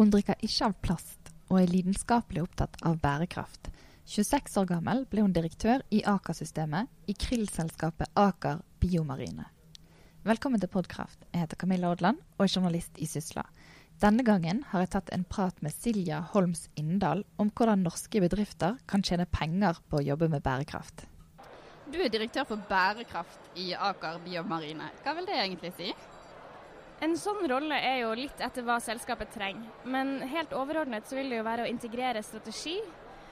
Hun drikker ikke av plast, og er lidenskapelig opptatt av bærekraft. 26 år gammel ble hun direktør i Aker-systemet i krillselskapet Aker Biomarine. Velkommen til Podkraft. Jeg heter Camilla Odland og er journalist i Sysla. Denne gangen har jeg tatt en prat med Silja Holms Inndal om hvordan norske bedrifter kan tjene penger på å jobbe med bærekraft. Du er direktør for bærekraft i Aker Biomarine. Hva vil det egentlig si? En sånn rolle er jo litt etter hva selskapet trenger. Men helt overordnet så vil det jo være å integrere strategi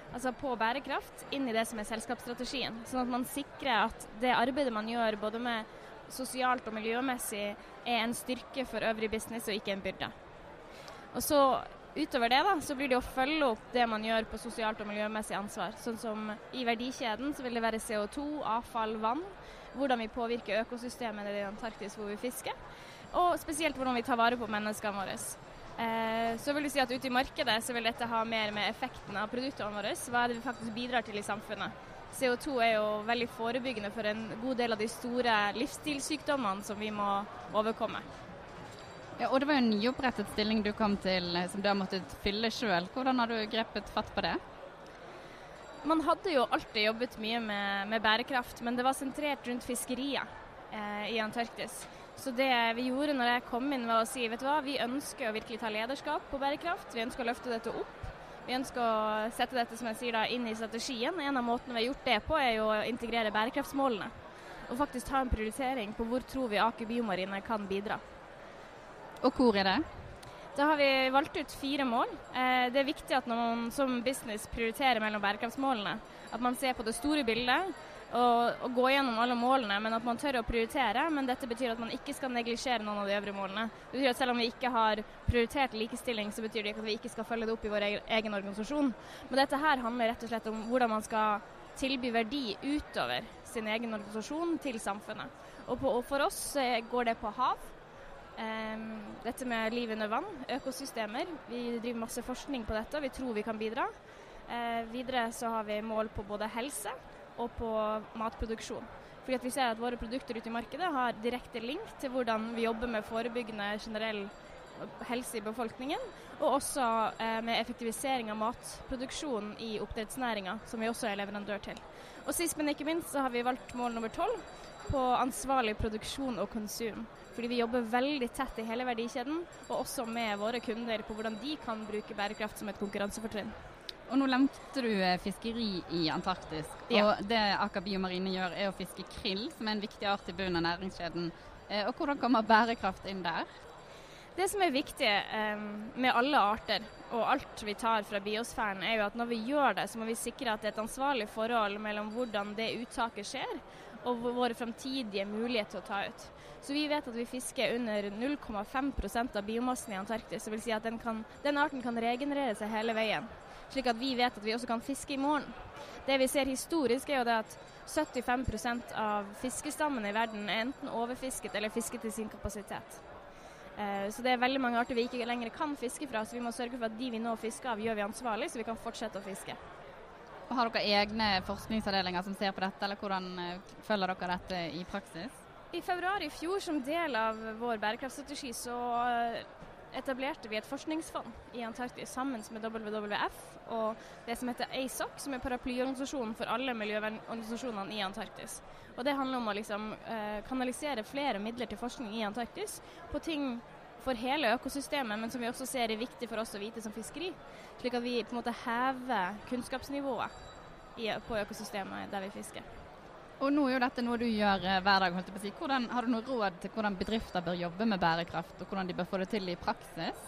altså på bærekraft inn i det som er selskapsstrategien. Sånn at man sikrer at det arbeidet man gjør både med sosialt og miljømessig er en styrke for øvrig business og ikke en byrde. Og så Utover det da, så blir det å følge opp det man gjør på sosialt og miljømessig ansvar. Sånn som i verdikjeden så vil det være CO2, avfall, vann. Hvordan vi påvirker økosystemet i Antarktis hvor vi fisker. Og spesielt hvordan vi tar vare på menneskene våre. Eh, så vil du si at ute i markedet så vil dette ha mer med effekten av produktene våre. Hva er det vi faktisk bidrar til i samfunnet. CO2 er jo veldig forebyggende for en god del av de store livsstilssykdommene som vi må overkomme. Ja, og Det var jo en nyopprettet stilling du kom til eh, som du har måttet fylle sjøl. Hvordan har du grepet fatt på det? Man hadde jo alltid jobbet mye med, med bærekraft, men det var sentrert rundt fiskeriet eh, i Antarktis. Så det vi gjorde når jeg kom inn var å si vet du hva, vi ønsker å virkelig ta lederskap på bærekraft. Vi ønsker å løfte dette opp. Vi ønsker å sette dette som jeg sier da, inn i strategien. En av måtene vi har gjort det på, er jo å integrere bærekraftsmålene. Og faktisk ta en prioritering på hvor tror vi Aker Biomarine kan bidra. Og hvor er det? Da har vi valgt ut fire mål. Eh, det er viktig at når man som business prioriterer mellom bærekraftsmålene, at man ser på det store bildet og, å, gå gjennom alle målene, men at man tør å prioritere. Men dette betyr at man ikke skal neglisjere noen av de øvrige målene. Det betyr at selv om vi ikke har prioritert likestilling, så betyr det ikke at vi ikke skal følge det opp i vår egen organisasjon. Men dette her handler rett og slett om hvordan man skal tilby verdi utover sin egen organisasjon til samfunnet. Og, på, og for oss går det på hav. Um, dette med liv under vann, økosystemer. Vi driver masse forskning på dette, og vi tror vi kan bidra. Uh, videre så har vi mål på både helse og på matproduksjon. Fordi at Vi ser at våre produkter ute i markedet har direkte link til hvordan vi jobber med forebyggende generell helse i befolkningen, og også eh, med effektivisering av matproduksjon i oppdrettsnæringa, som vi også er leverandør til. Og Sist, men ikke minst, så har vi valgt mål nummer tolv på ansvarlig produksjon og konsum. Fordi vi jobber veldig tett i hele verdikjeden, og også med våre kunder på hvordan de kan bruke bærekraft som et konkurransefortrinn. Og Nå nevnte du eh, fiskeri i Antarktis. Ja. og Det Aker Biomarine gjør, er å fiske krill, som er en viktig art i bunnen av næringskjeden. Eh, og Hvordan kommer bærekraft inn der? Det som er viktig um, med alle arter og alt vi tar fra biosfæren, er jo at når vi gjør det, så må vi sikre at det er et ansvarlig forhold mellom hvordan det uttaket skjer, og våre fremtidige muligheter til å ta ut. Så vi vet at vi fisker under 0,5% av biomassen i Antarktis. Det vil si at den, kan, den, arten kan regenerere seg hele veien, slik at vi vet at vi også kan fiske i morgen. Det vi ser historisk er jo det at 75% av fiskestammene i verden er enten overfisket eller fisket til sin kapasitet. Eh, så det er veldig mange arter vi ikke lenger kan fiske fra, så vi må sørge for at de vi nå fisker av, gjør vi ansvarlig, så vi kan fortsette å fiske. Har dere egne forskningsavdelinger som ser på dette, eller hvordan eh, følger dere dette i praksis? I februar i fjor, som del av vår bærekraftstrategi, så eh, etablerte vi et forskningsfond i Antarktis sammen med WWF og det som heter ASOC, som er paraplyorganisasjonen for alle miljøvernorganisasjonene i Antarktis. Og Det handler om å liksom, eh, kanalisere flere midler til forskning i Antarktis på ting for hele økosystemet, men som vi også ser er viktig for oss å vite som fiskeri. Slik at vi på en måte hever kunnskapsnivået i, på økosystemet der vi fisker. Og nå er jo dette noe du gjør eh, hver dag. holdt jeg på å si. Hvordan, har du noe råd til hvordan bedrifter bør jobbe med bærekraft, og hvordan de bør få det til i praksis?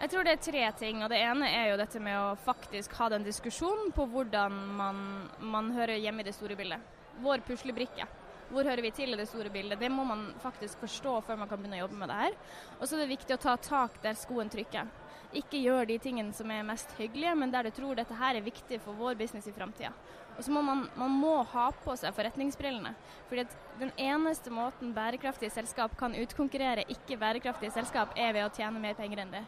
Jeg tror det er tre ting. og Det ene er jo dette med å faktisk ha den diskusjonen på hvordan man, man hører hjemme i det store bildet. Vår puslebrikke. Hvor hører vi til i det store bildet? Det må man faktisk forstå før man kan begynne å jobbe med det her. Og så er det viktig å ta tak der skoen trykker. Ikke gjør de tingene som er mest hyggelige, men der du tror dette her er viktig for vår business i framtida. Og så må man, man må ha på seg forretningsbrillene. Fordi at den eneste måten bærekraftige selskap kan utkonkurrere ikke bærekraftige selskap, er ved å tjene mer penger enn det.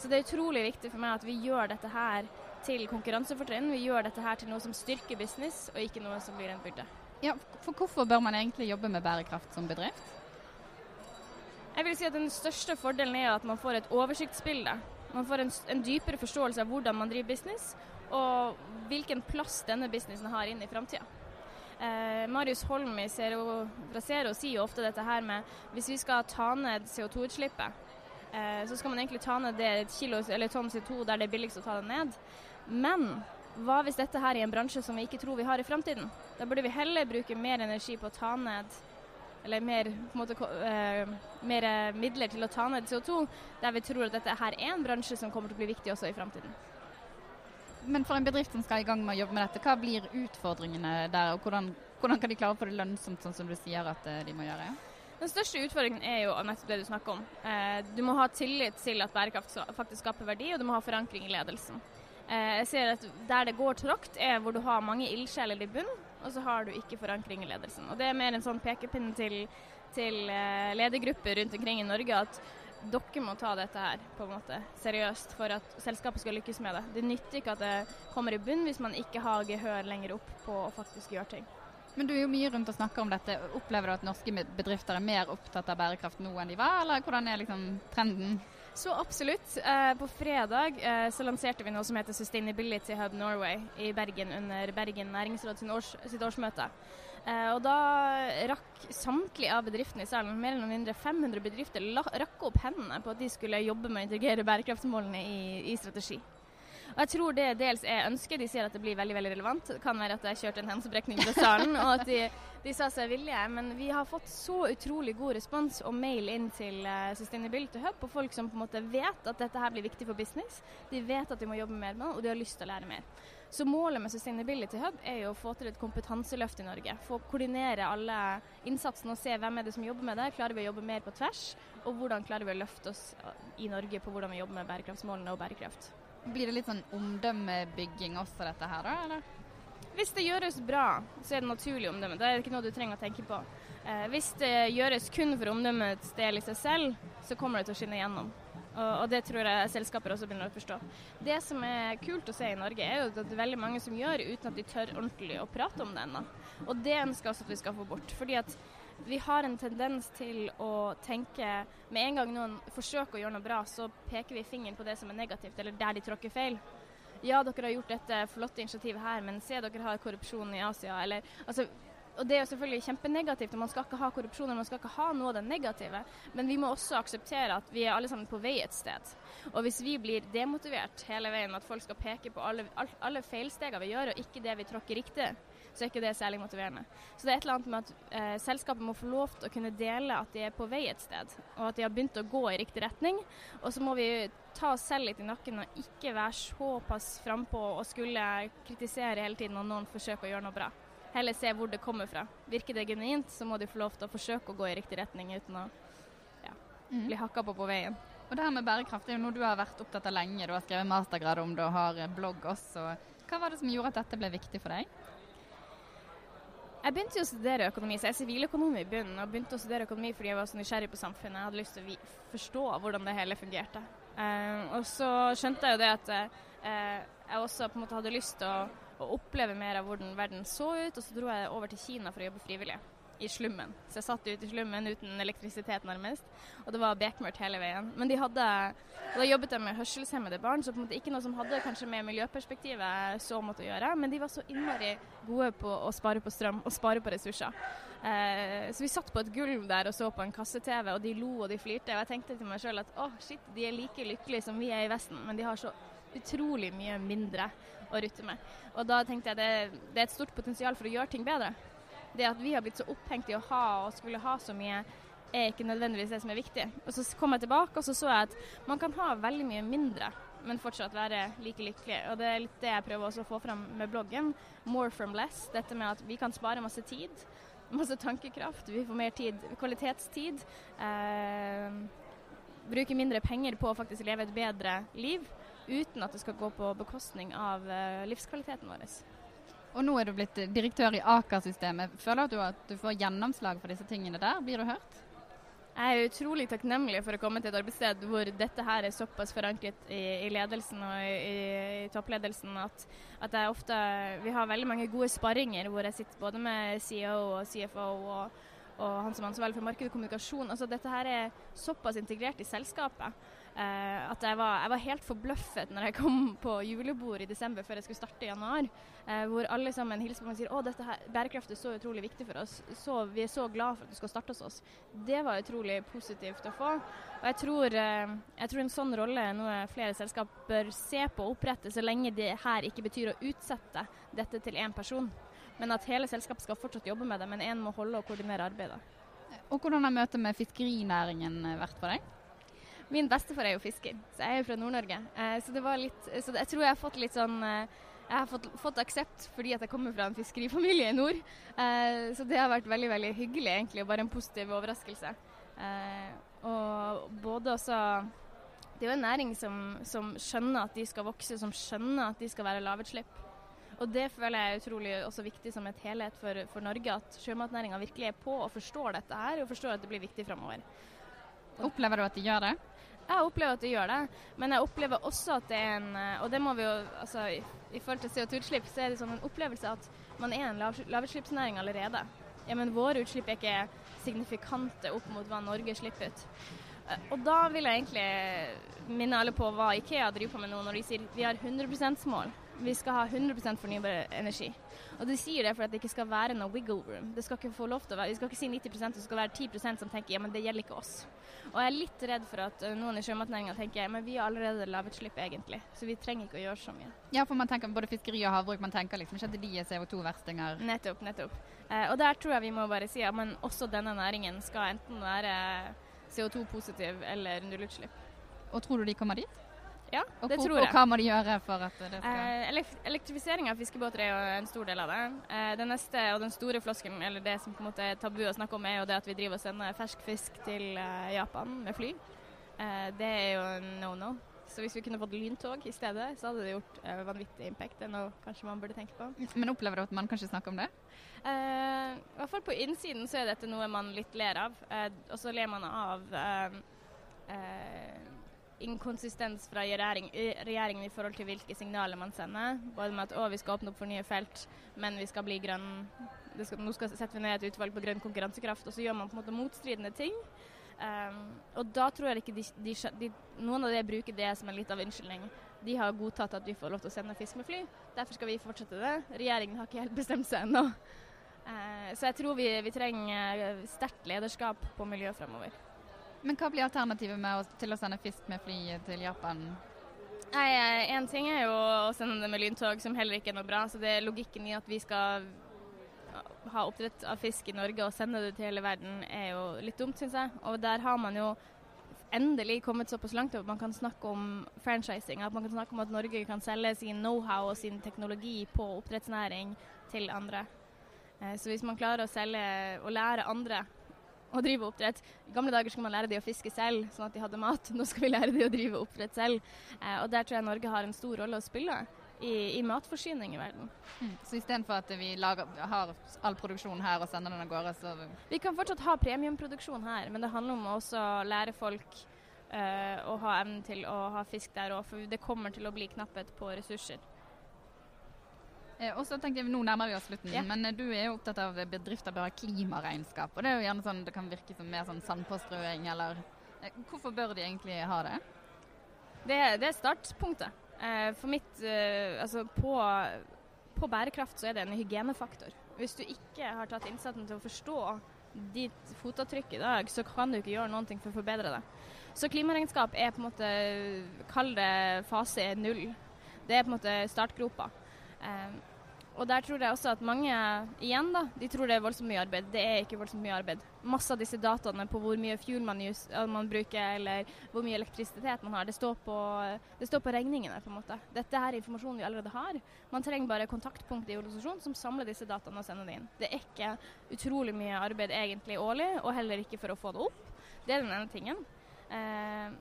Så det er utrolig viktig for meg at vi gjør dette her til konkurransefortrinn. Vi gjør dette her til noe som styrker business, og ikke noe som blir en byrde. Ja, for Hvorfor bør man egentlig jobbe med bærekraft som bedrift? Jeg vil si at Den største fordelen er at man får et oversiktsbilde. Man får en, en dypere forståelse av hvordan man driver business, og hvilken plass denne businessen har inn i framtida. Eh, Marius Holm i Zero, fra Zero sier jo ofte dette her med hvis vi skal ta ned CO2-utslippet, eh, så skal man egentlig ta ned det et kilo eller tonn CO2 der det er billigst å ta det ned. Men hva hvis dette her er en bransje som vi ikke tror vi har i framtiden? Da burde vi heller bruke mer energi på å ta ned eller mer, måte, uh, mer, midler til å ta ned CO2, der vi tror at dette her er en bransje som kommer til å bli viktig også i framtiden. Men for en bedrift som skal i gang med å jobbe med dette, hva blir utfordringene der? og Hvordan, hvordan kan de klare å få det lønnsomt, sånn som du sier at eh, de må gjøre? Den største utfordringen er jo nettopp det du snakker om. Eh, du må ha tillit til at bærekraft faktisk skaper verdi, og du må ha forankring i ledelsen. Eh, jeg ser at Der det går tråkt, er hvor du har mange ildsjeler i bunn, og så har du ikke forankring i ledelsen. Og Det er mer en sånn pekepinn til, til ledergrupper rundt omkring i Norge at dere må ta dette her på en måte seriøst for at selskapet skal lykkes med det. Det nytter ikke at det kommer i bunn hvis man ikke har gehør lenger opp på å faktisk gjøre ting. Men du er jo mye rundt og snakker om dette. Opplever du at norske bedrifter er mer opptatt av bærekraft nå enn de var, eller hvordan er liksom trenden? Så absolutt. Eh, på fredag eh, så lanserte vi noe som heter Sustainability Hub Norway i Bergen under Bergen næringsråd års, sitt årsmøte. Eh, og da rakk samtlige av bedriftene i salen, mer eller mindre 500 bedrifter, rakk opp hendene på at de skulle jobbe med å integrere bærekraftsmålene i, i strategi. Og jeg tror det dels er ønsket. De sier at det blir veldig veldig relevant. Det kan være at jeg kjørte en hensebrekning fra salen, og at de, de, sa seg villige. Men vi har fått så utrolig god respons og mail inn til uh, Sustainability Hub på folk som på en måte vet at dette her blir viktig for business. De vet at de må jobbe mer med det, og de har lyst til å lære mer. Så målet med Sustainability Hub er jo å få til et kompetanseløft i Norge. Få koordinere alle innsatsene og se hvem er det som jobber med det. Klarer vi å jobbe mer på tvers? Og hvordan klarer vi å løfte oss i Norge på hvordan vi jobber med bærekraftsmålene og bærekraft. Blir det litt sånn omdømmebygging også, dette her, da? eller? Hvis det gjøres bra, så er det naturlig omdømme. Det er ikke noe du trenger å tenke på. Eh, hvis det gjøres kun for omdømmets del i seg selv, så kommer det til å skinne gjennom. Og, det tror jeg selskaper også begynner å forstå. Det som er kult å se i Norge, er jo at det er veldig mange som gjør uten at de tør ordentlig å prate om det ennå. Og det ønsker jeg også at vi skal få bort. fordi at vi har en tendens til å tenke Med en gang noen forsøker å gjøre noe bra, så peker vi fingeren på det som er negativt, eller der de tråkker feil. Ja, dere har gjort dette flotte initiativet her, men se dere har korrupsjon i Asia. Eller, altså, og Det er jo selvfølgelig kjempenegativt, og man skal ikke ha korrupsjon og man skal ikke ha noe av det negative. Men vi må også akseptere at vi er alle sammen på vei et sted. Og hvis vi blir demotivert hele veien at folk skal peke på alle, alle feilstegene vi gjør, og ikke det vi tråkker riktig, så er ikke det særlig motiverende. Så det er et eller annet med at eh, selskapet må få lov til å kunne dele at de er på vei et sted, og at de har begynt å gå i riktig retning. Og så må vi ta oss selv litt i nakken og ikke være såpass frampå og skulle kritisere hele tiden når noen forsøker å gjøre noe bra heller se hvor det kommer fra. Virker det genuint, så må de få lov til å forsøke å gå i riktig retning uten å ja, mm. bli hakka på på veien. Og det her med bærekraft er jo noe du har vært opptatt av lenge. Du har skrevet mastergrad om det og har blogg også. Hva var det som gjorde at dette ble viktig for deg? Jeg begynte jo å studere økonomi, så jeg er siviløkonom i bunnen. Og begynte å studere økonomi fordi jeg var så nysgjerrig på samfunnet. Jeg hadde lyst til å forstå hvordan det hele fungerte. Uh, og så skjønte jeg jo det at uh, jeg også på en måte hadde lyst til å og oppleve mer av hvordan verden så ut. Og så dro jeg over til Kina for å jobbe frivillig i slummen. Så jeg satt ute i slummen uten elektrisitet nærmest, og det var bekmørkt hele veien. Men de hadde, da jobbet jeg med hørselshemmede barn, så på en måte ikke noe som hadde kanskje med miljøperspektivet så måtte gjøre, men de var så innmari gode på å spare på strøm og spare på ressurser. Eh, så vi satt på et gulv der og så på en kasse-TV, og de lo og de flirte. Og jeg tenkte til meg sjøl at å, oh, shit, de er like lykkelige som vi er i Vesten, men de har så utrolig mye mindre å rutte med. Og da tenkte jeg det, det er et stort potensial for å gjøre ting bedre. Det at vi har blitt så opphengt i å ha og skulle ha så mye, er ikke nødvendigvis det som er viktig. Og så kom jeg tilbake og så så jeg at man kan ha veldig mye mindre, men fortsatt være like lykkelig. Og det er litt det jeg prøver også å få fram med bloggen. More from less. Dette med at vi kan spare masse tid. Masse tankekraft. Vi får mer tid, kvalitetstid. Eh, bruke mindre penger på å faktisk leve et bedre liv uten at det skal gå på bekostning av uh, livskvaliteten vår. Og nå er du blitt direktør i Aker-systemet. Føler du at du får gjennomslag for disse tingene der? Blir du hørt? Jeg er utrolig takknemlig for å komme til et arbeidssted hvor dette her er såpass forankret i, i ledelsen og i, i toppledelsen at, at ofte, vi har veldig mange gode sparringer hvor jeg sitter både med CEO og CFO og, og han som er ansvarlig for marked og kommunikasjon. Altså, dette her er såpass integrert i selskapet eh, at jeg var, jeg var, helt forbløffet når jeg kom på julebord i desember før jeg skulle starte i januar, Uh, hvor alle sammen hilser på meg og sier at her, bærekraft er så utrolig viktig for oss, så vi er så glad for at du skal starte hos oss. Det var utrolig positivt å få. Og jeg tror, uh, jeg tror en sånn rolle er noe flere selskap bør se på og opprette, så lenge det her ikke betyr å utsette dette til én person. Men at hele selskapet skal fortsatt jobbe med det, men én må holde og koordinere arbeidet. Og Hvordan har møtet med fiskerinæringen vært for deg? Min bestefar er jo fisker, så jeg er jo fra Nord-Norge. Eh, så litt, så jeg tror jeg har fått litt sånn eh, Jeg har fått, fått, aksept fordi at jeg kommer fra en fiskerifamilie i nord. Eh, så det har vært veldig veldig hyggelig, egentlig, og bare en positiv overraskelse. Og både også Det er jo en næring som, som skjønner at de skal vokse, som skjønner at de skal være lavutslipp. Og det føler jeg er utrolig også viktig som et helhet for, for Norge, at sjømatnæringa virkelig er på og forstår dette her, og forstår at det blir viktig framover. Opplever du at de gjør det? Jeg opplever at de gjør det, men jeg opplever også at det er en Og det må vi jo altså i, i forhold til CO2-utslipp, så er det sånn en opplevelse at man er en lav, lavutslippsnæring allerede. Ja, men våre utslipp er ikke signifikante opp mot hva Norge slipper ut. Og da vil jeg egentlig minne alle på hva Ikea driver på med nå, når de sier vi har 100 %-mål vi skal ha 100% fornybar energi. Og De sier det for at det ikke skal være noe wiggle room. Det skal ikke få lov til å være, Vi skal ikke si 90% det skal være 10% som tenker ja, men det gjelder ikke oss. Og jeg er litt redd for at uh, noen i sjømatnæringa tenker men vi har allerede lavutslipp egentlig, så vi trenger ikke å gjøre så mye. Ja, for man tenker både fiskeri og havbruk, man tenker liksom ikke at de er CO2-verstinger. Nettopp, nettopp. Eh, og der tror jeg vi må bare si at ja, også denne næringen skal enten være CO2-positiv eller nullutslipp. Og tror du de kommer dit? Ja, og det hvor, tror jeg. Og hva må de gjøre for at det skal eh, Elektrifisering av fiskebåter er jo en stor del av det. Eh, det neste og den store floskelen, eller det som på en måte er tabu å snakke om, er jo det at vi driver og sender fersk fisk til eh, Japan med fly. Eh, det er jo no-no. Så hvis vi kunne fått lyntog i stedet, så hadde det gjort eh, vanvittig impact. Det er noe kanskje man burde tenke på. Men opplever du at man kan ikke snakke om det? Eh, I hvert fall på innsiden så er dette noe man litt ler av. og så ler man av inkonsistens fra regjering, regjeringen i forhold til hvilke signaler man sender. Både med at å, vi skal åpne opp for nye felt, men vi skal bli grønn skal, Nå skal setter vi ned et utvalg på grønn konkurransekraft, og så gjør man på en måte motstridende ting. Um, og da tror jeg ikke de, de, de, Noen av de bruker det som en litt av unnskyldning. De har godtatt at vi får lov til å sende fisk med fly. Derfor skal vi fortsette det. Regjeringen har ikke helt bestemt seg ennå. Uh, så jeg tror vi, vi trenger sterkt lederskap på miljø fremover. Men hva blir alternativet å, til å sende fisk med fly til Japan? Én ting er jo å sende det med lyntog, som heller ikke er noe bra. Så det er logikken i at vi skal ha oppdrett av fisk i Norge og sende det til hele verden, er jo litt dumt, syns jeg. Og der har man jo endelig kommet såpass langt at man kan snakke om franchising. At man kan snakke om at Norge kan selge sin know-how og sin teknologi på oppdrettsnæring til andre. Eh, så hvis man klarer å selge og lære andre å drive oppdrett. I gamle dager skulle man lære de å fiske selv, sånn at de hadde mat. Nå skal vi lære de å drive oppdrett selv. Eh, og der tror jeg Norge har en stor rolle å spille i, i matforsyning i verden. Mm. Så istedenfor at vi lager, har all produksjon her og sender den av gårde, så Vi kan fortsatt ha premiumproduksjon her, men det handler om å også lære folk uh, å ha evnen til å ha fisk der òg, for det kommer til å bli knapphet på ressurser. Eh, og så tenkte jeg, Nå nærmer vi oss slutten, ja. men eh, du er jo opptatt av bedrifter bør ha klimaregnskap. og Det er jo gjerne sånn, det kan virke som mer sånn sandpåstrøing, eller eh, Hvorfor bør de egentlig ha det? Det, det er startpunktet. For mitt Altså, på, på, bærekraft så er det en hygienefaktor. Hvis du ikke har tatt innsatsen til å forstå ditt fotavtrykk i dag, så kan du ikke gjøre noe for å forbedre det. Så klimaregnskap er på en måte Kall det fase null. Det er på en måte startgropa. Eh, og der tror jeg også at mange igjen da, de tror det er voldsomt mye arbeid. Det er ikke voldsomt mye arbeid. Masse av disse dataene på hvor mye fuel man, just, man bruker eller hvor mye elektrisitet man har, det står, på, det står, på, regningene. på en måte. Dette er informasjon vi allerede har. Man trenger bare kontaktpunkt i organisasjonen som samler disse dataene og sender det inn. Det er ikke utrolig mye arbeid egentlig årlig, og heller ikke for å få det opp. Det er den ene tingen. Eh,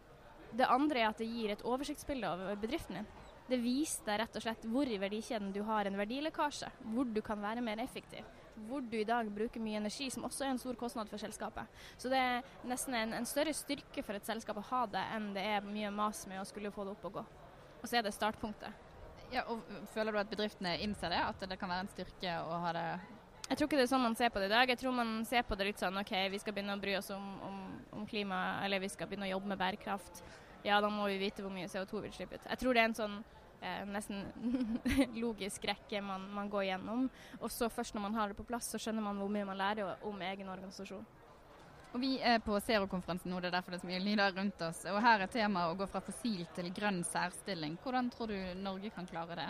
det andre er at det gir et oversiktsbilde over bedriften din. Det viser deg rett og slett hvor i verdikjeden du har en verdilekkasje, hvor du kan være mer effektiv. Hvor du i dag bruker mye energi, som også er en stor kostnad for selskapet. Så det er nesten en, en større styrke for et selskap å ha det, enn det er mye mas med å skulle få det opp og gå. Og så er det startpunktet. Ja, og Føler du at bedriftene innser det, at det kan være en styrke å ha det Jeg tror ikke det er sånn man ser på det i dag. Jeg tror man ser på det litt sånn OK, vi skal begynne å bry oss om, om, om klima, eller vi skal begynne å jobbe med bærekraft. Ja, da må vi vite hvor mye CO2 vil slippe ut. Jeg tror det er en sånn eh, nesten logisk rekke man, man, går gjennom. Og så først når man har det på plass, så skjønner man hvor mye man lærer om egen organisasjon. Og Vi er på Zero-konferansen nå, det er derfor det er så mye lyder rundt oss. Og Her er temaet å gå fra fossil til grønn særstilling. Hvordan tror du Norge kan klare det?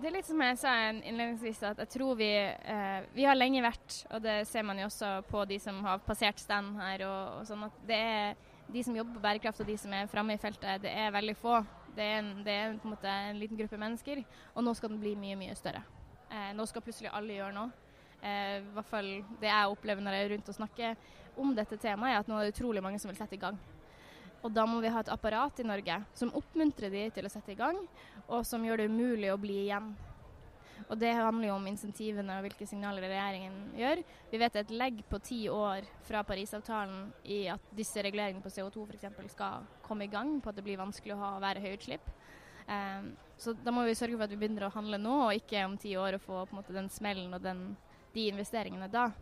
Det er litt som jeg sa innledningsvis, at jeg tror vi eh, Vi har lenge vært, og det ser man jo også på de som har passert stand her, og, og sånn at det er de som jobber på bærekraft og de som er framme i feltet, det er veldig få. Det er, en, det er på en måte en liten gruppe mennesker, og nå skal den bli mye, mye større. Eh, nå skal plutselig alle gjøre noe. Eh, I hvert fall det jeg opplever når jeg er rundt og snakker om dette temaet, er at nå er det utrolig mange som vil sette i gang. Og da må vi ha et apparat i Norge som oppmuntrer de til å sette i gang, og som gjør det umulig å bli igjen. Og Det handler jo om insentivene og hvilke signaler regjeringen gjør. Vi vet et legg på ti år fra Parisavtalen i at disse reguleringene på CO2 f.eks. skal komme i gang, på at det blir vanskelig å ha, være høyutslipp. Um, så da må vi sørge for at vi begynner å handle nå, og ikke om ti år å få måte, den smellen og den, de investeringene da.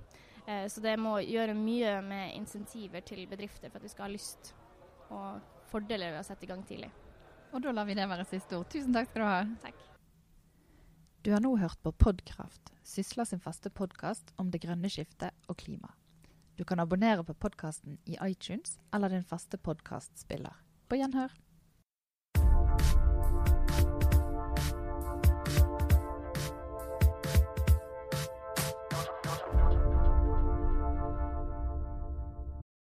Uh, så det må gjøre mye med insentiver til bedrifter for at de skal ha lyst og fordeler ved å sette i gang tidlig. Og da lar vi det være siste ord. Tusen takk skal du ha. Takk. Du har nå hørt på Podkraft, Sysla sin faste podkast om det grønne skiftet og klima. Du kan abonnere på podkasten i iTunes eller din faste podkastspiller. På gjenhør.